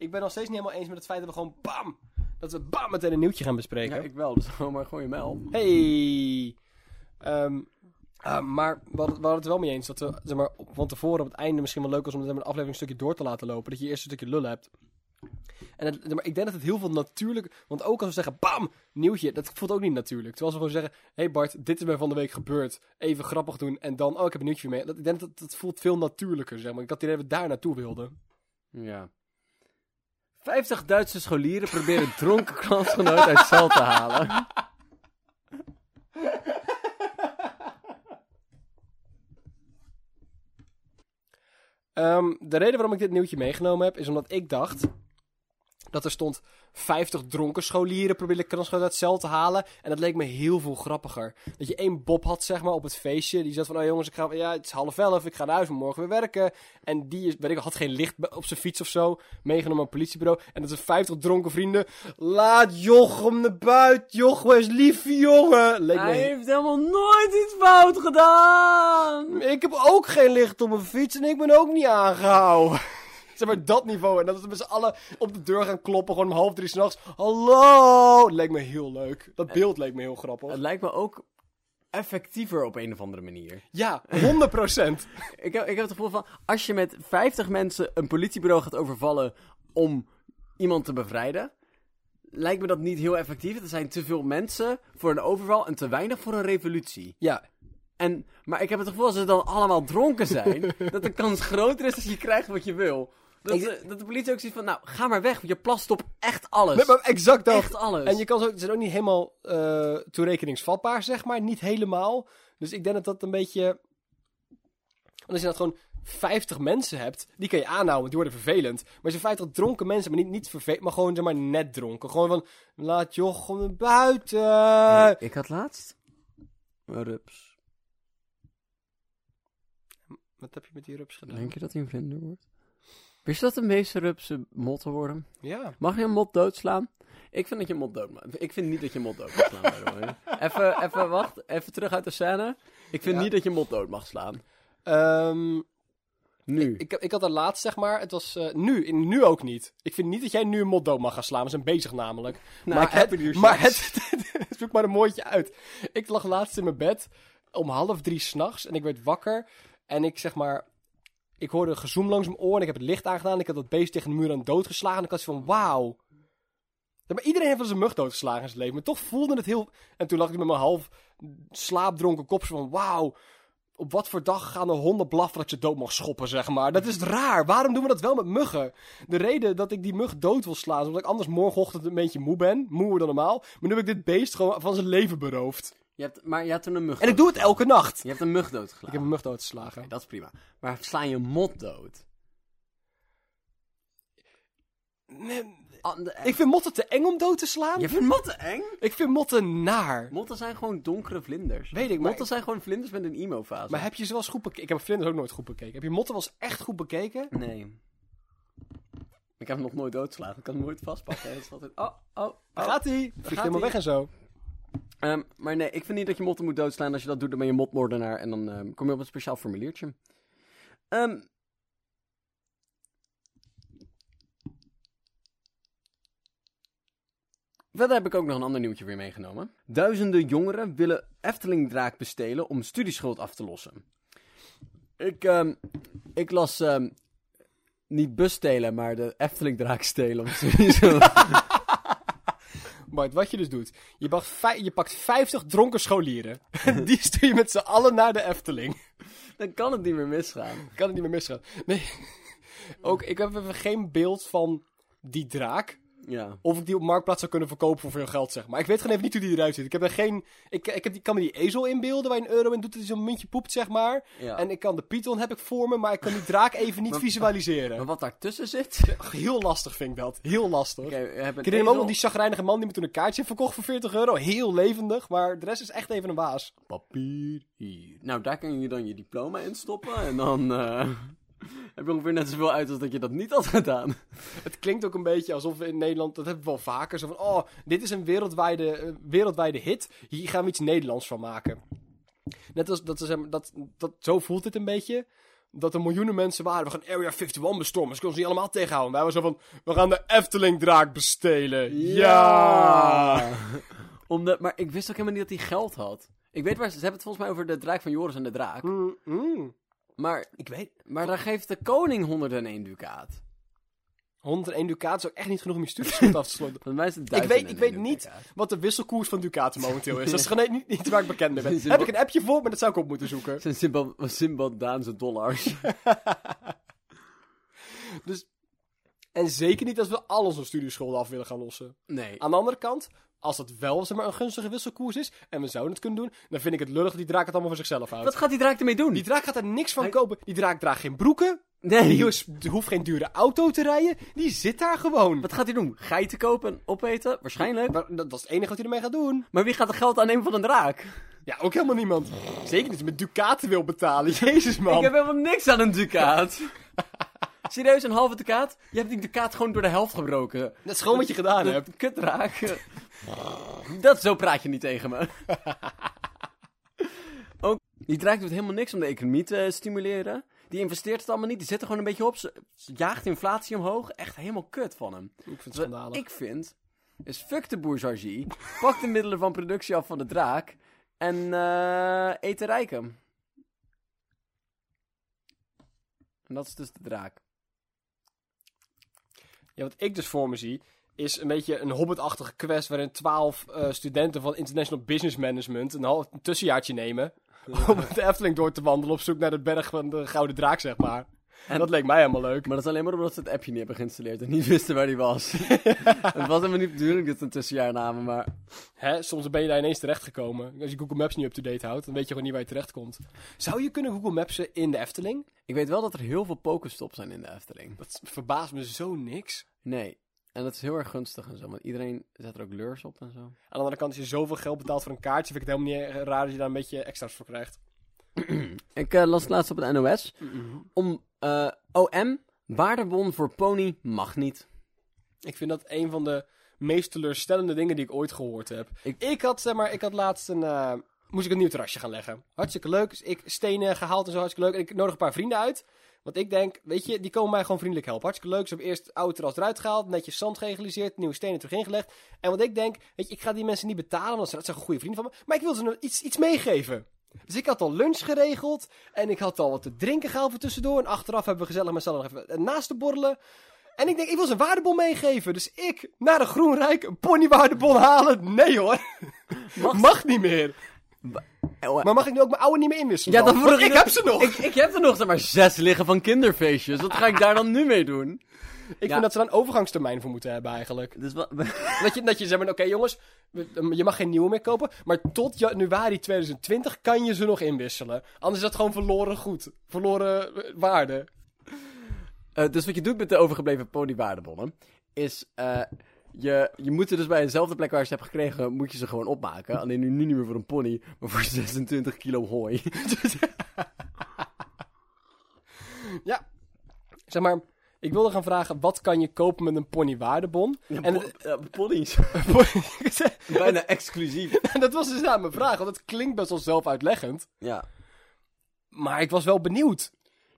ik ben nog steeds niet helemaal eens met het feit dat we gewoon bam, dat we bam meteen een nieuwtje gaan bespreken. Ja, ik wel, dus gewoon maar gooi je op. Hey! Ehm, ah, maar we hadden, we hadden het wel mee eens dat we zeg maar, van tevoren op het einde misschien wel leuk was om de aflevering een stukje door te laten lopen. Dat je eerst een stukje lul hebt. En het, maar ik denk dat het heel veel natuurlijk... Want ook als we zeggen, bam, nieuwtje, dat voelt ook niet natuurlijk. Terwijl ze gewoon zeggen, hey Bart, dit is mij van de week gebeurd. Even grappig doen en dan, oh, ik heb een nieuwtje mee. Dat, ik denk dat dat voelt veel natuurlijker, zeg maar. Ik had die dat we daar naartoe wilden. Ja. 50 Duitse scholieren proberen dronken klasgenoot uit cel te halen. Ehm, de reden waarom ik dit nieuwtje meegenomen heb, is omdat ik dacht dat er stond 50 dronken scholieren proberen kansgenoot uit cel te halen. En dat leek me heel veel grappiger. Dat je één Bob had, zeg maar, op het feestje. Die zat van, oh jongens, ik ga, ja, het is half elf, ik ga naar huis, morgen weer werken. En die is, weet ik, had geen licht op zijn fiets of zo. Meegenomen naar een politiebureau. En dat zijn 50 dronken vrienden. Laat Jochem naar buiten, Jochem is lieve jongen. Leek me Hij heeft helemaal nooit iets fout gedaan. ik heb ook geen licht op mijn fiets en ik ben ook niet aangehouden. Zeg maar dat niveau. En dat we met z'n allen op de deur gaan kloppen, gewoon om half drie s'nachts. Hallo! Dat leek me heel leuk. Dat beeld leek me heel grappig. Het lijkt me ook effectiever op een of andere manier. Ja, 100 procent. Ik heb, ik heb het gevoel van, als je met 50 mensen een politiebureau gaat overvallen om iemand te bevrijden, lijkt me dat niet heel effectief. Er zijn te veel mensen voor een overval en te weinig voor een revolutie. Ja, En, maar ik heb het gevoel als ze dan allemaal dronken zijn, dat de kans groter is dat je krijgt wat je wil. Dat, Ik- de, dat de politie ook ziet van, nou, ga maar weg, want je plast op echt alles. Nee, maar exact dat. Echt alles. En je kan zo, ze zijn ook niet helemaal eh toerekeningsvatbaar, zeg maar. Niet helemaal. Dus ik denk dat dat een beetje... Want als je dat gewoon 50 mensen hebt, die kan je aanhouden, want die worden vervelend. Maar als je 50 dronken mensen, maar niet, niet vervelend, maar gewoon zeg maar net dronken. Gewoon van, laat Jochem naar buiten. ik had laatst rups. Wat heb je met die rups gedaan? Denk je dat hij een vlinder wordt? Wist je dat de meeste rupsen motten worden? Ja. Mag je een mot doodslaan? Ik vind dat je een mot dood mag. Ik vind niet dat je een mot dood mag slaan. by the way. even, even, wacht. Even terug uit de scène. Ik vind Ja. niet dat je een mot dood mag slaan. Ehm, Nu. ik, ik had er laatst, zeg maar, het was eh, nu, in- nu ook niet. Ik vind niet dat jij nu een mot dood mag gaan slaan. We zijn bezig namelijk. Nou, maar ik heb het, er maar het, zoek maar een mooitje uit. Ik lag laatst in mijn bed om half drie s'nachts en ik werd wakker. En ik zeg maar, ik hoorde gezoem langs mijn oor en ik heb het licht aangedaan. Ik had dat beest tegen de muur aan dood geslagen. En ik had van, wauw. Maar iedereen heeft wel een mug doodgeslagen in zijn leven. Maar toch voelde het heel... En toen lag ik met mijn half slaapdronken kop zo van, wauw. Op wat voor dag gaan de honden blaffen dat je dood mag schoppen, zeg maar. Dat is raar. Waarom doen we dat wel met muggen? De reden dat ik die mug dood wil slaan, is omdat ik anders morgenochtend een beetje moe ben. Moeer dan normaal. Maar nu heb ik dit beest gewoon van zijn leven beroofd. Je hebt, maar je hebt toen een mug En ik doe het elke nacht. Je hebt een mug Ik doodgeslagen. heb een mug doodgeslagen. Dat is prima. Maar sla je mot dood? Nee, Ah, ik vind motten te eng om dood te slaan. Je vindt motten eng? Ik vind motten naar. Motten zijn gewoon donkere vlinders. Weet ik, maar Motten zijn gewoon vlinders met een emo-fase. Maar heb je ze wel eens goed bekeken? Ik heb vlinders ook nooit goed bekeken. Heb je motten wel eens echt goed bekeken? Nee. Ik heb hem nog nooit doodgeslagen. Ik kan hem nooit vastpakken. Het is altijd... Oh, oh, oh. Gaat ie? Vliegt gaat helemaal weg en zo. Ehm, maar nee, ik vind niet dat je motten moet doodslaan. Als je dat doet, dan ben je motmoordenaar. En dan ehm, kom je op een speciaal formuliertje. Ehm, Verder heb ik ook nog een ander nieuwtje weer meegenomen. Duizenden jongeren willen Eftelingdraak bestelen om studieschuld af te lossen. Ik, ik las niet bus stelen, maar de Eftelingdraak stelen om studieschuld Bart, wat je dus doet. Je je pakt 50 dronken scholieren. Die stuur je met z'n allen naar de Efteling. Dan kan het niet meer misgaan. Kan het niet meer misgaan. Nee. Ook, ik heb even geen beeld van die draak. Ja. Of ik die op Marktplaats zou kunnen verkopen voor veel geld, zeg maar. Ik weet gewoon even niet hoe die eruit ziet. Ik heb er geen... Ik, ik heb die, kan me die ezel inbeelden waar je een euro in doet dat hij zo'n muntje poept, zeg maar. ja. En ik kan de Python heb ik voor me, maar ik kan die draak even niet Maar- visualiseren. Maar wat daartussen zit... Heel lastig vind ik dat. Heel lastig. Hebben Ik herinner me ook nog die chagrijnige man die me toen een kaartje heeft verkocht voor 40 euro. Heel levendig, maar de rest is echt even een waas. Papier hier. Nou, daar kan je dan je diploma in stoppen. En dan eh, heb je ongeveer net zoveel uit als dat je dat niet had gedaan. Het klinkt ook een beetje alsof we in Nederland, dat hebben we wel vaker, zo van, oh, dit is een wereldwijde, eh, wereldwijde hit, hier gaan we iets Nederlands van maken. Net als, dat, hem- dat, dat, zo voelt het een beetje. dat er miljoenen mensen waren. We gaan Area 51 bestormen. Ze kunnen ze niet allemaal tegenhouden. Wij waren zo van, we gaan de Efteling-draak bestelen. Ja! Omdat, maar ik wist ook helemaal niet dat hij geld had. Ik weet waar, ze ze hebben het volgens mij over de draak van Joris en de draak. Mm, mm. Maar, Ik weet, maar daar geeft de koning 101 ducaat. 101 ducaat is ook echt niet genoeg om je studieschuld af te sluiten. Mij is het Ik weet, 1001 ik weet niet ducaat. wat de wisselkoers van ducaten momenteel is. Dat is gewoon niet, niet waar ik bekend mee ben. Zin- Heb ik een appje voor, maar dat zou ik op moeten zoeken. Het zijn Zimbabweanse dollars. En zeker niet als we al onze studieschulden af willen gaan lossen. Nee. Aan de andere kant, als dat wel zeg maar, een gunstige wisselkoers is en we zouden het kunnen doen, dan vind ik het lullig dat die draak het allemaal voor zichzelf houdt. Wat gaat die draak ermee doen? Die draak gaat er niks van Hij- kopen. Die draak draagt geen broeken. Nee. Die hoeft geen dure auto te rijden. Die zit daar gewoon. Wat gaat hij doen? Geiten kopen en opeten? Waarschijnlijk. Maar dat, is het enige wat hij ermee gaat doen. Maar wie gaat er geld aannemen van een draak? Ja, ook helemaal niemand. Zeker niet als je met ducaten wil betalen. Jezus, man. Ik heb helemaal niks aan een ducaat. Serieus, een halve ducaat? Je hebt die ducaat gewoon door de helft gebroken. Dat is gewoon wat je gedaan hebt. De kutdraak. Dat, zo praat je niet tegen me. Ook, die draak doet helemaal niks om de economie te stimuleren. Die investeert het allemaal niet. Die zit er gewoon een beetje op. Ze jaagt inflatie omhoog. Echt helemaal kut van hem. Ik vind het schandalig. ik vind, is fuck de bourgeoisie. pak de middelen van productie af van de draak. En eh eet de rijken. En dat is dus de draak. Ja, wat ik dus voor me zie, is een beetje een hobbitachtige quest waarin twaalf eh, studenten van International Business Management een, half, een tussenjaartje nemen om de Efteling door te wandelen op zoek naar de berg van de Gouden Draak, zeg maar. En dat leek mij helemaal leuk. Maar dat is alleen maar omdat ze het appje niet hebben geïnstalleerd en niet wisten waar die was. het was helemaal niet bedoeling dat ze een tussenjaar namen, maar... Hè, soms ben je daar ineens terechtgekomen. Als je Google Maps niet up-to-date houdt, dan weet je gewoon niet waar je terecht komt. Zou je kunnen Google Mapsen in de Efteling? Ik weet wel dat er heel veel pokerstops zijn in de Efteling. Dat verbaast me zo niks. Nee. En dat is heel erg gunstig en zo, want iedereen zet er ook lures op en zo. Aan de andere kant, als je zoveel geld betaalt voor een kaartje, vind ik het helemaal niet raar dat je daar een beetje extra's voor krijgt. Ik eh, las het laatst op het NOS. Om eh, OM, waardebon voor pony mag niet. Ik vind dat een van de meest teleurstellende dingen die ik ooit gehoord heb. Ik- Ik, had, zeg maar, ik had laatst een... eh, moest ik een nieuw terrasje gaan leggen. Hartstikke leuk. Dus ik stenen gehaald en zo, hartstikke leuk. En ik nodig een paar vrienden uit. Want ik denk, weet je, die komen mij gewoon vriendelijk helpen. Hartstikke leuk. Ze hebben eerst oude terras eruit gehaald, netjes zand geëgaliseerd, nieuwe stenen terug ingelegd. En wat ik denk, weet je, ik ga die mensen niet betalen, want dat zijn goede vrienden van me. Maar ik wil ze nog iets, iets meegeven. Dus ik had al lunch geregeld en ik had al wat te drinken gehaald voor tussendoor. En achteraf hebben we gezellig met z'n allen nog even naast te borrelen. En ik denk, ik wil ze een waardebon meegeven. Dus ik naar de Groenrijk een ponywaardebon halen. Nee hoor, Mag- mag niet meer. Maar mag ik nu ook mijn oude niet meer inwisselen? Ja, dan vroeg ik ik heb ze nog. Ik, ik heb er nog zeg maar zes liggen van kinderfeestjes. Wat ga ik daar dan nu mee doen? Ik Ja. vind dat ze daar een overgangstermijn voor moeten hebben eigenlijk. Dus wat, Dat je, dat je zegt, maar, oké jongens, je mag geen nieuwe meer kopen. Maar tot januari 2020 kan je ze nog inwisselen. Anders is dat gewoon verloren goed. Verloren eh, waarde. Eh, dus wat je doet met de overgebleven ponywaardebonnen, is eh, je, je moet ze dus bij dezelfde plek waar je ze hebt gekregen, moet je ze gewoon opmaken. Alleen nu niet meer voor een pony, maar voor 26 kilo hooi. Ja. Zeg maar, ik wilde gaan vragen, wat kan je kopen met een ponywaardebon? en En het- ponies. Bijna exclusief. en dat was dus aan mijn vraag, want het klinkt best wel zelfuitleggend. Ja. Maar ik was wel benieuwd.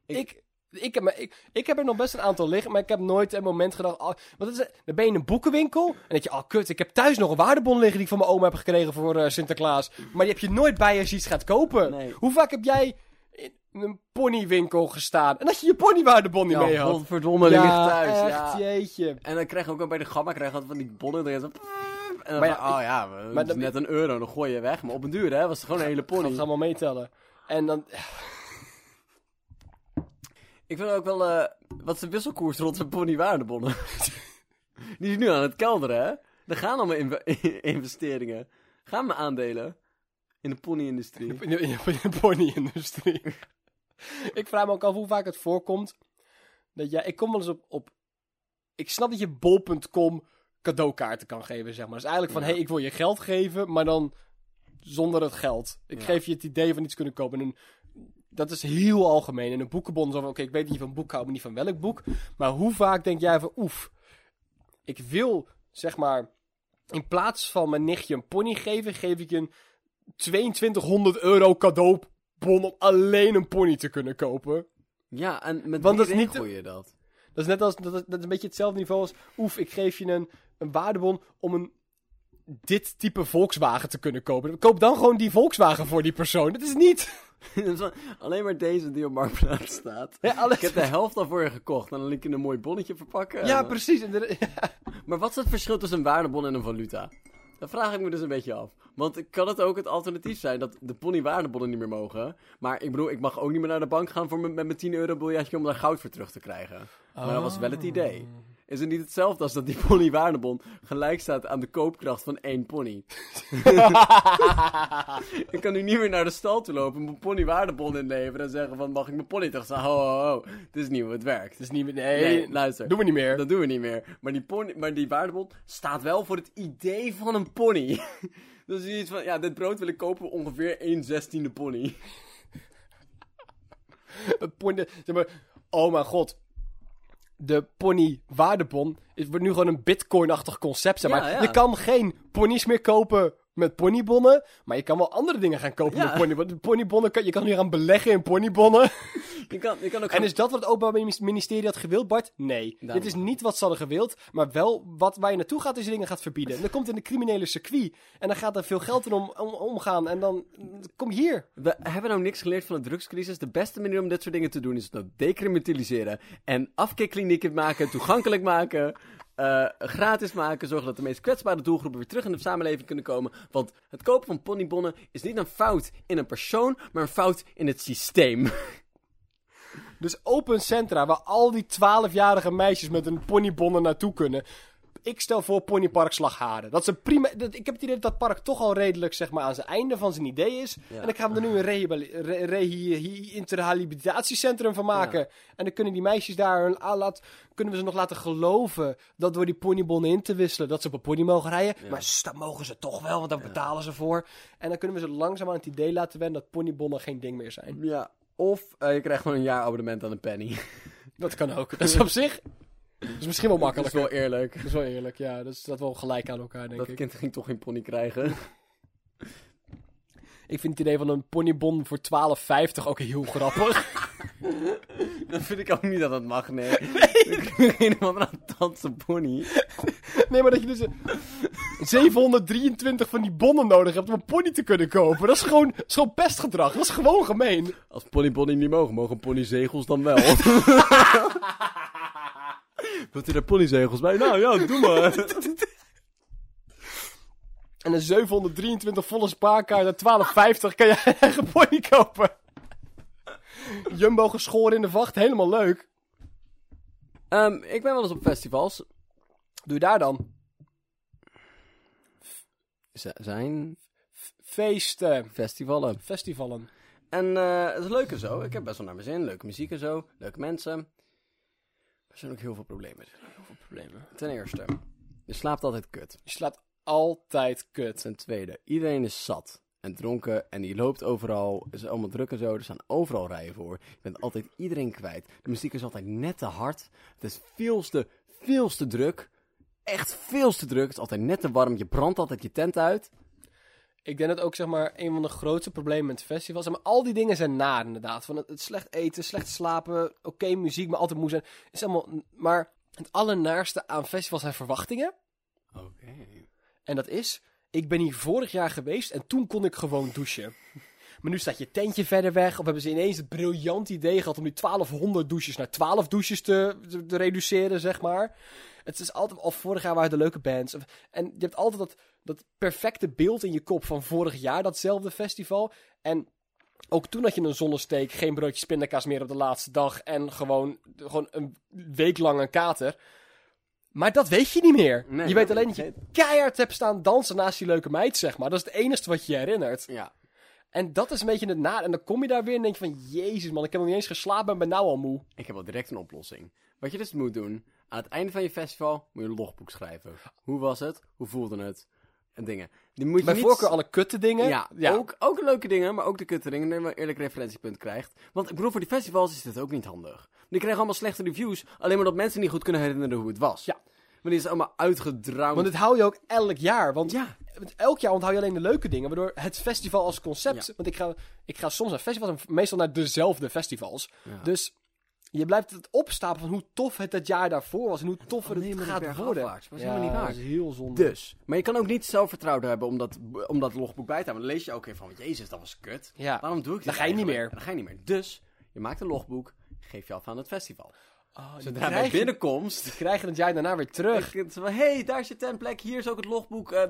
Ik- Ik, ik, heb, ik, ik heb er nog best een aantal liggen, maar ik heb nooit een moment gedacht... Oh, want het is, dan ben je in een boekenwinkel en denk je... Oh, kut, ik heb thuis nog een waardebon liggen die ik van mijn oma heb gekregen voor eh, Sinterklaas. Maar die heb je nooit bij als je iets gaat kopen. Nee. Hoe vaak heb jij in een ponywinkel gestaan en dat je je ponywaardebon niet mee Ja, had? godverdomme, die ligt thuis. echt, ja. jeetje. En dan krijg je ook bij de gamma krijg je altijd van die bonnen. Zo... En dan Maar ja, van, oh ja, het maar is dat- net een euro, dan gooi je weg. Maar op een duur, hè, was het gewoon een hele pony. het allemaal meetellen. En dan... Ik vind ook wel, eh, wat is de wisselkoers rond zijn ponywaardebonnen? Die is nu aan het kelderen, hè? Er gaan allemaal inve- investeringen. Gaan mijn aandelen in de pony-industrie. In de, in de- in de pony-industrie. ik vraag me ook af hoe vaak het voorkomt. Dat jij, ik kom wel eens op, op. Ik snap dat je bol.com cadeaukaarten kan geven, zeg maar. Dus eigenlijk van: Ja. hé, hey, ik wil je geld geven, maar dan zonder het geld. Ik Ja. geef je het idee van iets kunnen kopen. En een, dat is heel algemeen. En een boekenbon is van: oké, ik weet je van boek houdt, maar niet van welk boek. Maar hoe vaak denk jij van: oef, ik wil zeg maar. In plaats van mijn nichtje een pony geven, geef ik een 2200 euro cadeaubon om alleen een pony te kunnen kopen. Ja, en met Want dat is niet je dat? Dat is net als, dat is, dat is een beetje hetzelfde niveau als, oef, ik geef je een, een waardebon om een dit type Volkswagen te kunnen kopen. Koop dan gewoon die Volkswagen voor die persoon. Dat is niet. Alleen maar deze die op Marktplaats staat. Ja, alles- Ik heb de helft al voor je gekocht. En dan liet je een mooi bonnetje verpakken. en ja precies. Maar wat is het verschil tussen een waardebon en een valuta? Dat vraag ik me dus een beetje af. Want kan het ook het alternatief zijn dat de pony waardebonnen niet meer mogen? Maar ik bedoel, ik mag ook niet meer naar de bank gaan voor met mijn 10 euro biljetje om daar goud voor terug te krijgen. Maar dat was wel het idee. Is het niet hetzelfde als dat die pony waardebon gelijk staat aan de koopkracht van één pony? ik kan nu niet meer naar de stal toe lopen, mijn pony waardebon inleveren en zeggen van mag ik mijn pony terug? Ho, ho. Dit is niet hoe het werkt. Het is niet meer. Nee, Nee, luister. doen we niet meer. Dat doen we niet meer. Maar die, pony, maar die waardebon staat wel voor het idee van een pony. dus iets van, ja, dit brood wil ik kopen ongeveer 1 zestiende pony. Het pony- zeg maar, oh mijn god. De pony waardebon is, wordt nu gewoon een bitcoin-achtig concept. Zeg maar. Ja, ja. Je kan geen ponies meer kopen met ponybonnen. Maar je kan wel andere dingen gaan kopen met ponybonnen. Ponybonnen kan, je kan nu gaan beleggen in ponybonnen. Je kan, je kan ook En gaan- is dat wat het Openbaar Ministerie had gewild, Bart? Nee. Daarom. Dit is niet wat ze hadden gewild, maar wel wat waar je naartoe gaat is dingen gaat verbieden. En dan komt in de criminele circuit. En dan gaat er veel geld in om, om, omgaan. En dan kom je hier. We hebben nou niks geleerd van de drugscrisis. De beste manier om dit soort dingen te doen is het nou decriminaliseren. En afkikklinieken maken, toegankelijk maken, eh, gratis maken. Zorgen dat de meest kwetsbare doelgroepen weer terug in de samenleving kunnen komen. Want het kopen van ponybonnen is niet een fout in een persoon, maar een fout in het systeem. Dus open centra waar al die 12-jarige meisjes met een ponybonnen naartoe kunnen. Ik stel voor Ponypark Slagharen. Dat is een prima. Dat, ik heb het idee dat dat park toch al redelijk zeg maar, aan zijn einde van zijn idee is. Ja. En dan gaan we er nu een rehabili- re- van maken. En dan kunnen die meisjes daar hun, laat, kunnen we ze nog laten geloven dat door die ponybonnen in te wisselen, dat ze op een pony mogen rijden. Ja. Maar dat mogen ze toch wel, want daar betalen ze voor. En dan kunnen we ze langzaam aan het idee laten wennen dat ponybonnen geen ding meer zijn. Ja. Of eh, je krijgt gewoon een jaar abonnement aan een penny. Dat kan ook. Dat is op zich. Dat is misschien wel Dat is wel eerlijk. Dat is wel eerlijk, ja. Dat staat wel gelijk aan elkaar, denk Dat ik. kind ging toch geen pony krijgen. Ik vind het idee van een ponybon voor 12,50 ook heel grappig. Dan vind ik ook niet dat dat mag, nee. Een of andere tante pony. nee, maar dat je dus een 723 van die bonnen nodig hebt om een pony te kunnen kopen. Dat is gewoon, dat is gewoon pestgedrag. Dat is gewoon gemeen. Als ponypony niet mogen, mogen ponyzegels dan wel. Wilt u daar ponyzegels bij? Nou ja, doe maar. En een 723 volle spaarkaart en 12,50 kan je een eigen pony kopen. Jumbo geschoren in de vacht, helemaal leuk. Ehm, ik ben wel eens op festivals. Doe je daar dan? Zijn Feesten, festivalen. festivalen. En eh, het is leuk en zo. Ik heb best wel naar mijn zin. Leuke muziek en zo. Leuke mensen. Er zijn ook heel veel problemen. Heel veel problemen. Ten eerste, je slaapt altijd kut. Je slaat altijd kut. Ten tweede, iedereen is zat en dronken en die loopt overal. Het is allemaal druk en zo. Er staan overal rijen voor. Je bent altijd iedereen kwijt. De muziek is altijd net te hard. Het is veel te, veel te druk. Echt veel te druk. Het is altijd net te warm. Je brandt altijd je tent uit. Ik denk dat ook zeg maar een van de grootste problemen met festivals. Zeg maar, al die dingen zijn naar inderdaad. Van het, het slecht eten, slecht slapen, oké muziek, maar altijd moe zijn. Is allemaal, maar het allernaarste aan festivals zijn verwachtingen. Oké. En dat is, ik ben hier vorig jaar geweest en toen kon ik gewoon douchen. Maar nu staat je tentje verder weg. Of hebben ze ineens het briljant idee gehad om die 1200 douches naar 12 douches te, te, te reduceren, zeg maar. Het is altijd, al vorig jaar waren de leuke bands. En je hebt altijd dat, dat perfecte beeld in je kop van vorig jaar, datzelfde festival. En ook toen had je een zonnesteek, geen broodjes pindakaas meer op de laatste dag. En gewoon, gewoon een week lang een kater. Maar dat weet je niet meer. Nee, je weet alleen dat je keihard hebt staan dansen naast die leuke meid, zeg maar. Dat is het enige wat je je herinnert. Ja. En dat is een beetje het na. En dan kom je daar weer en denk je van... Jezus man, ik heb nog niet eens geslapen en ben nou al moe. Ik heb al direct een oplossing. Wat je dus moet doen, aan het einde van je festival moet je een logboek schrijven. Hoe was het? Hoe voelde het? En dingen. Die moet je Bij niet... voorkeur alle kutte dingen. Ja, Ook, ook leuke dingen, maar ook de kutte dingen. Dat je een eerlijk referentiepunt krijgt. Want ik bedoel, voor die festivals is dit ook niet handig. Die krijgen allemaal slechte reviews, alleen maar dat mensen niet goed kunnen herinneren hoe het was. Ja. Maar die is allemaal uitgedroomd. Want dit hou je ook elk jaar. Want Ja. elk jaar onthoud je alleen de leuke dingen. Waardoor het festival als concept... Ja. Want ik ga, ik ga soms naar festivals en meestal naar dezelfde festivals. Ja. Dus Je blijft het opstapelen van hoe tof het dat jaar daarvoor was en hoe toffer het gaat worden. afwaarts. Dat was helemaal niet waar. dat is heel zonde. Dus, maar je kan ook niet zelfvertrouwen hebben om dat, om dat logboek bij te houden. Dan lees je ook even van, jezus, dat was kut. Ja. Waarom doe ik dit Dan ga je niet meer. Dan ga je niet meer. Dus, je maakt een logboek, geef je af aan het festival. Oh, Zodra bij binnenkomst, krijgen het jaar daarna weer terug. van, hey, daar is je tentplek, hier is ook het logboek. eh,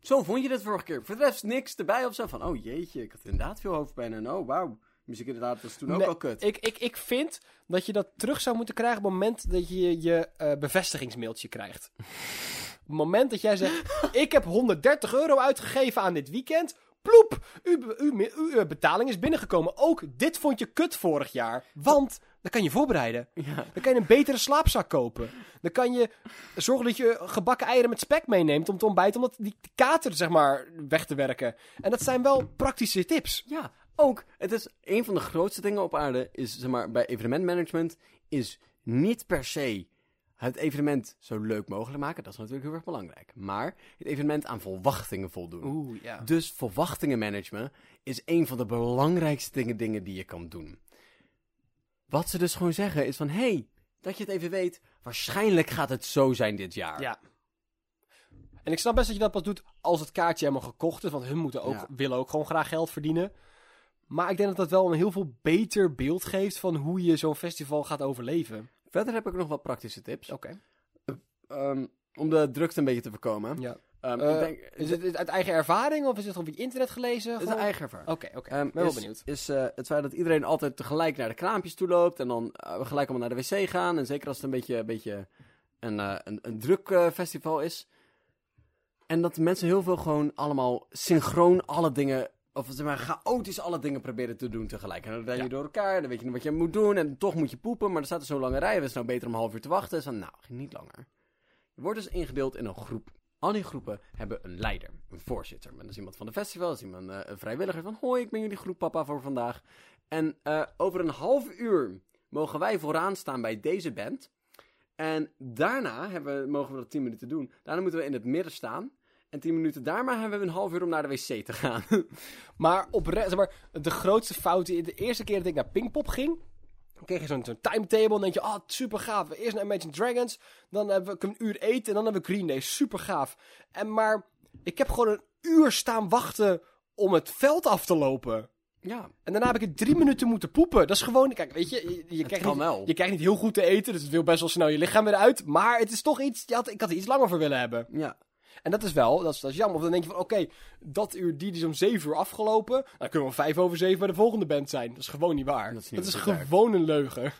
zo vond je het vorige keer. Voor de rest niks erbij of zo. Van, oh jeetje, ik had inderdaad veel hoofdpijn. En oh, wauw, muziek inderdaad, was toen ook Nee, al kut. Ik, ik, ik vind dat je dat terug zou moeten krijgen op het moment dat je je eh, bevestigingsmailtje krijgt. op het moment dat jij zegt, ik heb 130 euro uitgegeven aan dit weekend. Ploep, uw, uw, uw, uw betaling is binnengekomen. Ook dit vond je kut vorig jaar. Want dan kan je voorbereiden. Ja. Dan kan je een betere slaapzak kopen. Dan kan je zorgen dat je gebakken eieren met spek meeneemt om te ontbijten. Om dat, die kater, zeg maar, weg te werken. En dat zijn wel praktische tips. Ja, ook. Het is een van de grootste dingen op aarde, is zeg maar, bij evenementmanagement, is niet per se het evenement zo leuk mogelijk maken. Dat is natuurlijk heel erg belangrijk. Maar het evenement aan verwachtingen voldoen. Oeh, ja. Dus verwachtingenmanagement is een van de belangrijkste dingen, dingen die je kan doen. Wat ze dus gewoon zeggen is van, hey, dat je het even weet, waarschijnlijk gaat het zo zijn dit jaar. Ja. En ik snap best dat je dat pas doet als het kaartje helemaal gekocht is. Want hun moeten ook, Ja. willen ook gewoon graag geld verdienen. Maar ik denk dat dat wel een heel veel beter beeld geeft van hoe je zo'n festival gaat overleven. Verder heb ik nog wat praktische tips. Oké. Ehm, om de drukte een beetje te voorkomen. Ja. Ehm, Eh, ik denk, Is het uit eigen ervaring of is het op je internet gelezen? Het is Gewoon- eigen ervaring. Oké, oké. Ehm, Ik ben wel is, benieuwd. Is eh, het feit dat iedereen altijd tegelijk naar de kraampjes toe loopt en dan eh, gelijk allemaal naar de wc gaan. En zeker als het een beetje, een, beetje een, een, een druk festival is. En dat mensen heel veel gewoon allemaal synchroon alle dingen, of zeg maar chaotisch alle dingen proberen te doen tegelijk. En dan ren je Ja. door elkaar, dan weet je niet wat je moet doen en toch moet je poepen. Maar er staat er zo'n lange rij, het is nou beter om een half uur te wachten. Dus dan, nou, niet langer. Je wordt dus ingedeeld in een groep. Al die groepen hebben een leider, een voorzitter. Dat is iemand van de festival, dat is iemand, eh, een vrijwilliger van... Hoi, ik ben jullie groeppapa voor vandaag. En eh, over een half uur mogen wij vooraan staan bij deze band. En daarna hebben, we- mogen we dat 10 minuten doen. Daarna moeten we in het midden staan. En 10 minuten daarna hebben we een half uur om naar de wc te gaan. Maar, opre- zeg maar de grootste fout, de eerste keer dat ik naar Pinkpop ging, dan kreeg je zo'n timetable en denk je, ah, super gaaf. Eerst naar Imagine Dragons, dan hebben we een uur eten en dan hebben we Green Day, super gaaf. En maar, ik heb gewoon een uur staan wachten om het veld af te lopen. ja, En daarna heb ik er drie minuten moeten poepen. Dat is gewoon, kijk, weet je, je, je, krijgt, niet, wel. je krijgt niet heel goed te eten, dus het wil best wel snel je lichaam weer uit. Maar het is toch iets, je had, ik had er iets langer voor willen hebben. ja. En dat is wel, dat is, dat is jammer. Of dan denk je van, oké, dat uur, die is om zeven uur afgelopen. Dan kunnen we om vijf over zeven bij de volgende band zijn. Dat is gewoon niet waar. Dat is niet dat gewoon een leugen.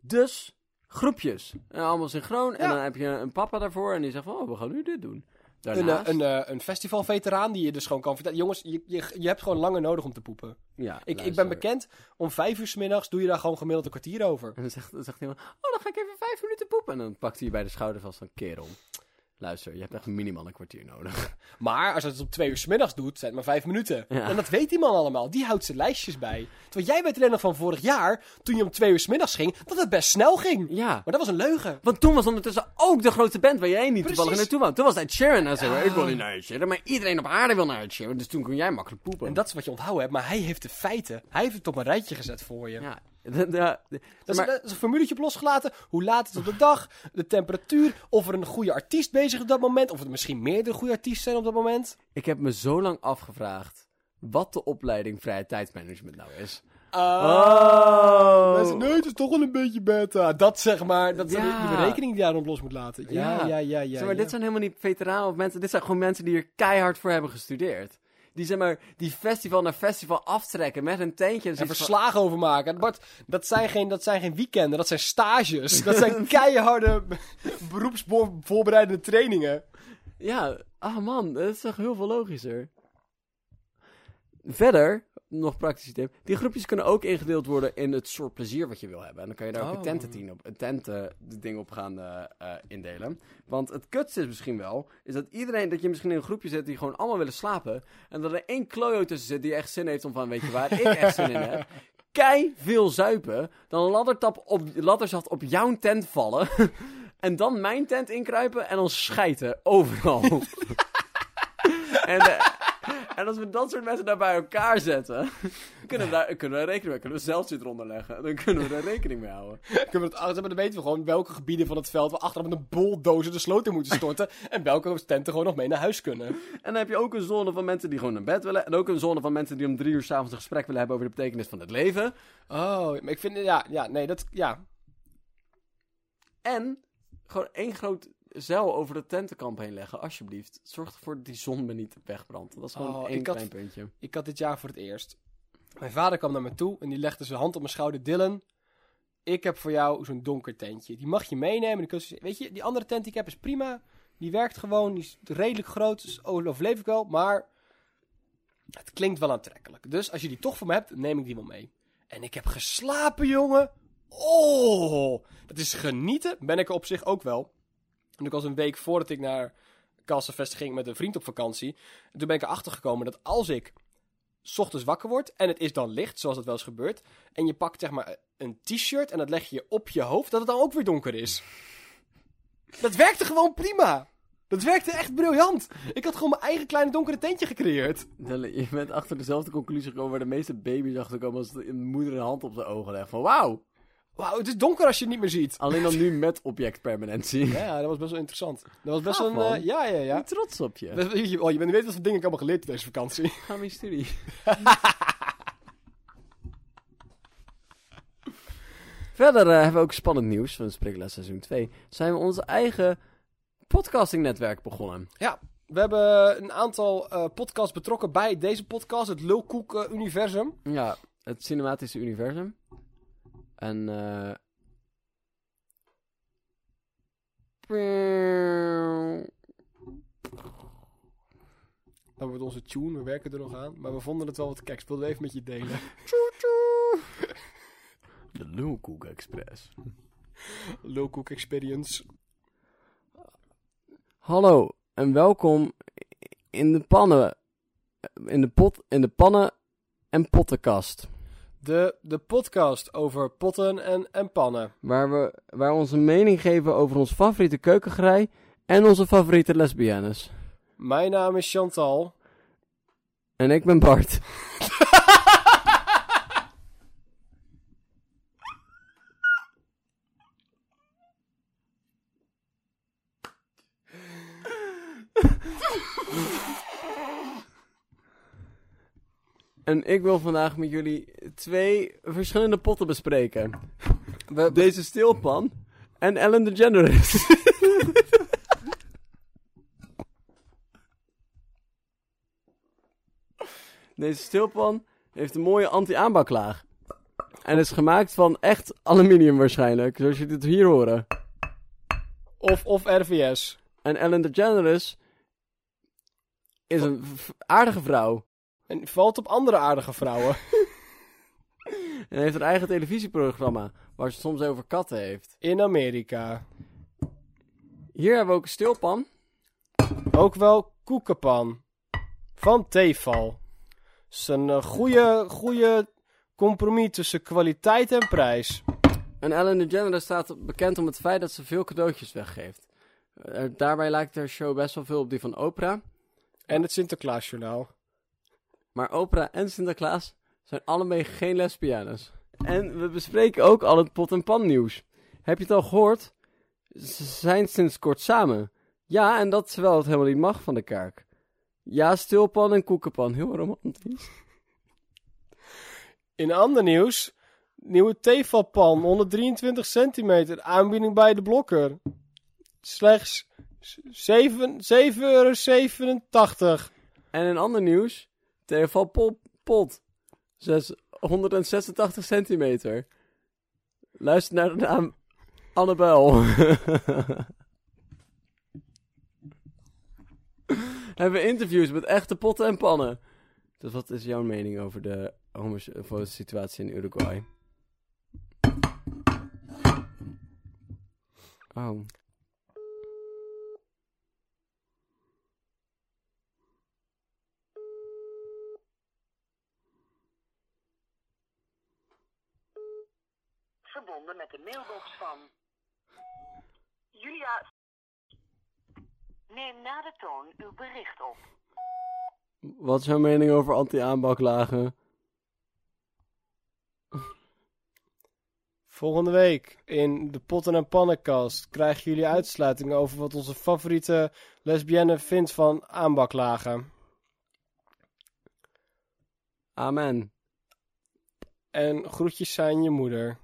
Dus, groepjes. En allemaal synchroon. En dan heb je een papa daarvoor en die zegt van, oh, we gaan nu dit doen. Een, Daarnaast, eh, een, eh, een festivalveteraan die je dus gewoon kan vertellen. Jongens, je, je, je hebt gewoon langer nodig om te poepen. ja, Ik, ik ben bekend, om vijf uur 's middags doe je daar gewoon gemiddeld een kwartier over. En dan zegt, dan zegt iemand, oh, dan ga ik even vijf minuten poepen. En dan pakt hij je bij de schouder vast van, kerel. Luister, je hebt echt minimaal een kwartier nodig. Maar als je het om twee uur 's middags doet, zijn het maar vijf minuten. Ja. En dat weet die man allemaal. Die houdt zijn lijstjes bij. Terwijl jij weet alleen nog van vorig jaar, toen je om twee uur 's middags ging, dat het best snel ging. Ja. Maar dat was een leugen. Want toen was ondertussen ook de grootste band waar jij niet toevallig naartoe wou. Toen was het Sharon. En zei, Ja. ik wil niet naar Sharon. Maar iedereen op aarde wil naar Sharon. Dus toen kon jij makkelijk poepen. En dat is wat je onthouden hebt, maar hij heeft de feiten. Hij heeft het op een rijtje gezet voor je. Ja. De, de, de- Dat, is, maar- dat is een formuletje op losgelaten. Hoe laat het op de dag, de temperatuur, of er een goede artiest bezig is op dat moment, of er misschien meerdere goede artiesten zijn op dat moment. ik heb me zo lang afgevraagd wat de opleiding vrije tijdsmanagement nou is. Oh. Mensen, nee, het is toch wel een beetje beta. Dat zeg maar, dat is Ja. die berekening die je daarom los moet laten. Ja, Ja. ja, ja, ja. zeg maar, ja. dit zijn helemaal niet veteranen of mensen. Dit zijn gewoon mensen die er keihard voor hebben gestudeerd. Die zeg maar, die festival naar festival aftrekken met een tentje. En En van- verslagen over maken. Bart, dat zijn, geen, dat zijn geen weekenden, dat zijn stages. Dat zijn keiharde beroepsvoorbereidende trainingen. Ja, ah man, dat is toch heel veel logischer. Verder, nog praktische tip. Die groepjes kunnen ook ingedeeld worden in het soort plezier wat je wil hebben. En dan kan je daar ook een Oh. tententeam op, een tenten ding op gaan eh, eh, indelen. Want het kutste is misschien wel, is dat iedereen, dat je misschien in een groepje zit die gewoon allemaal willen slapen. En dat er één klojo tussen zit die echt zin heeft om van, weet je waar ik echt zin in heb. Kei veel zuipen, dan een laddertap op, ladderzat op jouw tent vallen. en dan mijn tent inkruipen en dan schijten overal. en, eh, En als we dat soort mensen daar bij elkaar zetten, kunnen we daar kunnen we rekening mee. Kunnen we zelfs dit eronder leggen. Dan kunnen we daar rekening mee houden. Kunnen we het achter, dan weten we gewoon welke gebieden van het veld we achteraf met een bulldozer de sloot in moeten storten. en welke tenten gewoon nog mee naar huis kunnen. En dan heb je ook een zone van mensen die gewoon naar bed willen. En ook een zone van mensen die om drie uur s'avonds een gesprek willen hebben over de betekenis van het leven. Oh, maar ik vind, ja, ja, nee, dat, ja. En gewoon één groot zeil over de tentenkamp heen leggen, alsjeblieft. Zorg ervoor dat die zon me niet wegbrandt. Dat is gewoon Oh, één ik had- klein puntje. Ik had dit jaar voor het eerst. Mijn vader kwam naar me toe en die legde zijn hand op mijn schouder. Dylan, ik heb voor jou zo'n donker tentje. Die mag je meenemen. Je- weet je, die andere tent die ik heb is prima. Die werkt gewoon. Die is redelijk groot. Dus overleef ik wel. Maar het klinkt wel aantrekkelijk. Dus als je die toch voor me hebt, neem ik die wel mee. En ik heb geslapen, jongen. Oh, dat is genieten. Ben ik er op zich ook wel. En ik was een week voordat ik naar Kassenvest ging met een vriend op vakantie. En toen ben ik erachter gekomen dat als ik ochtends wakker word en het is dan licht, zoals dat wel eens gebeurt, en je pakt zeg maar een t-shirt en dat leg je op je hoofd, dat het dan ook weer donker is. Dat werkte gewoon prima. Dat werkte echt briljant. Ik had gewoon mijn eigen kleine donkere tentje gecreëerd. Je bent achter dezelfde conclusie gekomen waar de meeste baby's achter komen als de moeder een hand op zijn ogen legt. Van wauw, Wauw, het is donker als je het niet meer ziet. alleen dan nu met objectpermanentie. Ja, ja, dat was best wel interessant. Dat was best Gaaf, wel een... eh, ja, ja, Ik ja. ben trots op je. Je, oh, je bent, weet wat voor dingen ik allemaal geleerd deze vakantie. Ga mijn studie. Verder eh, hebben we ook spannend nieuws van Spreekles seizoen 2. Zijn we onze eigen podcastingnetwerk begonnen. We hebben een aantal eh, podcasts betrokken bij deze podcast, het Lulkoek-universum. Ja, het cinematische universum. En eh Dat wordt onze tune, we werken er nog aan. Maar we vonden het wel wat keks. Wilden we even met je delen. De Lulkoek Express. Lulkoek Experience. Hallo en welkom in de pannen. In de pot, in de pannen en pottenkast. De, de podcast over potten en, en pannen. Waar we, waar onze mening geven over onze favoriete keukengerei en onze favoriete lesbiennes. Mijn naam is Chantal. En ik ben Bart. En ik wil vandaag met jullie twee verschillende potten bespreken. We, Deze stilpan en Ellen DeGeneres. Deze stilpan heeft een mooie anti-aanbaklaag. En is gemaakt van echt aluminium waarschijnlijk, zoals je dit hier horen. of, of RVS. En Ellen DeGeneres is een aardige vrouw. En valt op andere aardige vrouwen. En heeft een eigen televisieprogramma, waar ze soms over katten heeft. In Amerika. Hier hebben we ook een stilpan. Ook wel koekenpan. Van Tefal. Het is een eh, goede, goede compromis tussen kwaliteit en prijs. En Ellen DeGeneres staat bekend om het feit dat ze veel cadeautjes weggeeft. Eh, daarbij lijkt haar show best wel veel op die van Oprah. En het Sinterklaasjournaal. Maar Oprah en Sinterklaas zijn allebei geen lesbiennes. En we bespreken ook al het pot en pan nieuws. Heb je het al gehoord? Ze zijn sinds kort samen. Ja, en dat terwijl het helemaal niet mag van de kerk. Ja, stilpan en koekenpan. Heel romantisch. In ander nieuws. Nieuwe Tefalpan. 123 centimeter. Aanbieding bij de blokker. Slechts 7 7,87 euro. En in ander nieuws. TV pot. Pot. 686 centimeter. Luister naar de naam Annabel. Hebben we interviews met echte potten en pannen. Dus wat is jouw mening over de homo situatie in Uruguay? Oh. Verbonden met de mailbox van Julia. Neem na de toon uw bericht op. Wat is jouw mening over anti-aanbaklagen? Volgende week in de Potten en Pannenkast krijgen jullie uitsluitingen over wat onze favoriete lesbienne vindt van aanbaklagen. Amen. En groetjes zijn je moeder.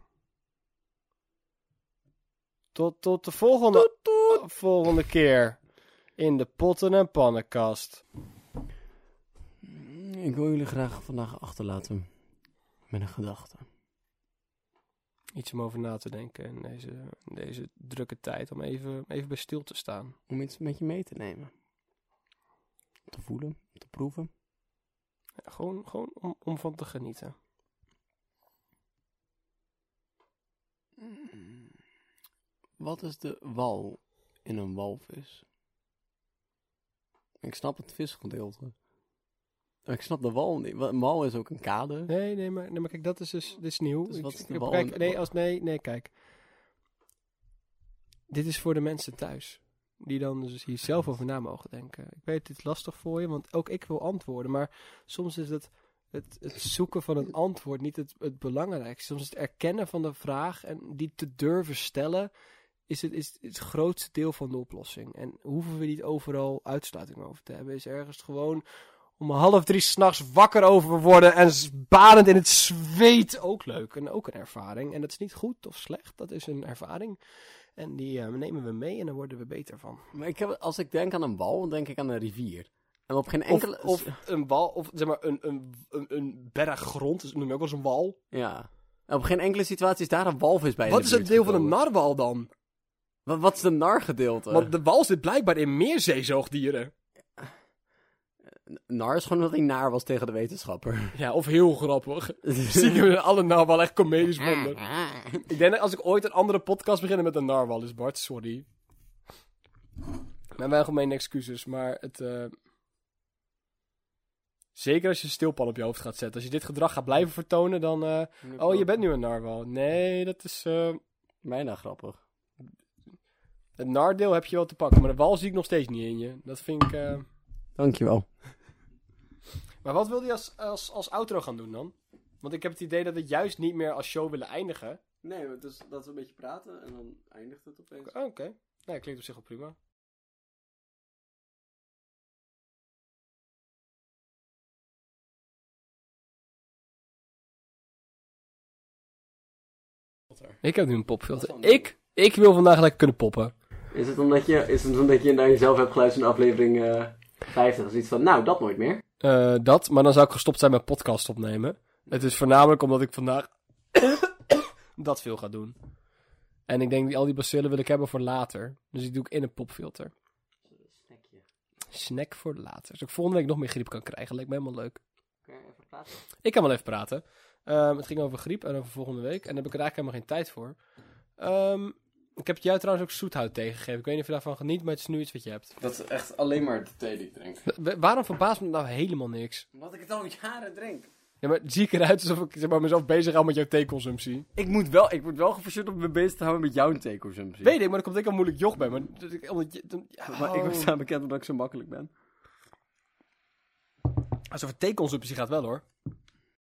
Tot, tot de volgende, volgende keer in de Potten en Pannenkast. Ik wil jullie graag vandaag achterlaten met een gedachte. Iets om over na te denken in deze, in deze drukke tijd. Om even, even bij stil te staan. Om iets met je mee te nemen. Om te voelen, om te proeven. Ja, gewoon gewoon om, om van te genieten. Wat is de wal in een walvis? Ik snap het visgedeelte. Ik snap de wal niet. Een wal is ook een kade. Nee, nee, maar, nee, maar kijk, dat is dus dit is nieuw. Dus wat is de ik- wal kijk, nee, als, nee, nee, kijk. Dit is voor de mensen thuis. Die dan dus hier zelf over na mogen denken. Ik weet, het is lastig voor je, want ook ik wil antwoorden. Maar soms is het, het, het zoeken van een antwoord niet het, het belangrijkste. Soms is het erkennen van de vraag en die te durven stellen... Is het, is het grootste deel van de oplossing. En hoeven we niet overal uitsluiting over te hebben. Is ergens gewoon om half drie s'nachts wakker over worden en badend in het zweet ook leuk. En ook een ervaring. En dat is niet goed of slecht, dat is een ervaring. En die eh, nemen we mee en daar worden we beter van. Maar ik heb, als ik denk aan een wal, dan denk ik aan een rivier. En op geen Of, enkele... of een wal, of zeg maar een, een, een, een berg grond, dat noem je ook wel eens een wal. Ja. En op geen enkele situatie is daar een walvis bij Wat is het deel van een narwal dan? Wat, wat is de nargedeelte? Want de wal zit blijkbaar in meer zeezoogdieren. Nar is gewoon dat hij naar was tegen de wetenschapper. Ja, of heel grappig. Zie ik hem alle narwal echt comedisch vonden. Ik denk dat als ik ooit een andere podcast begin met een narwal is, Bart, sorry. Mijn algemene excuses, maar het... eh, Zeker als je een stilpan op je hoofd gaat zetten. Als je dit gedrag gaat blijven vertonen, dan... eh, Oh, je bent nu een narwal. Nee, dat is... eh, Bijna grappig. Het nardeel heb je wel te pakken, maar de wal zie ik nog steeds niet in je. Dat vind ik... eh, Dankjewel. Maar wat wil je als, als, als outro gaan doen dan? Want ik heb het idee dat we juist niet meer als show willen eindigen. Nee, dus dat we een beetje praten en dan eindigt het opeens. Oh, Oké. Nee, klinkt op zich wel prima. Ik heb nu een popfilter. Ik, ik wil vandaag lekker kunnen poppen. Is het omdat je, is het omdat je naar jezelf hebt geluisterd in aflevering eh 50? Of iets van, nou, dat nooit meer. Eh, dat, maar dan zou ik gestopt zijn met podcast opnemen. Het is voornamelijk omdat ik vandaag dat veel ga doen. En ik denk, die, al die bacillen wil ik hebben voor later. Dus die doe ik in een popfilter. Snackje. Snack voor later. Zodat ik volgende week nog meer griep kan krijgen. Lijkt me helemaal leuk. Kun je even praten? Ik kan wel even praten. Ehm, het ging over griep en over volgende week. En daar heb ik er eigenlijk helemaal geen tijd voor. Ehm, ik heb jou trouwens ook zoethout tegengegeven. Ik weet niet of je daarvan geniet, maar het is nu iets wat je hebt. Dat is echt alleen maar de thee die ik drink. Wa- waarom verbaast me nou helemaal niks? Omdat ik het al jaren drink. Ja, maar zie ik eruit alsof ik zeg maar, mezelf bezig hou met jouw theeconsumptie? Ik moet wel, ik word wel geforceerd om me bezig te houden met jouw theeconsumptie. Weet ik, maar dan komt ik al moeilijk joch bij. Maar, dat ik- omdat je, dan, ja, Maar ik oh. sta bekend omdat ik zo makkelijk ben. Als het over theeconsumptie gaat wel hoor.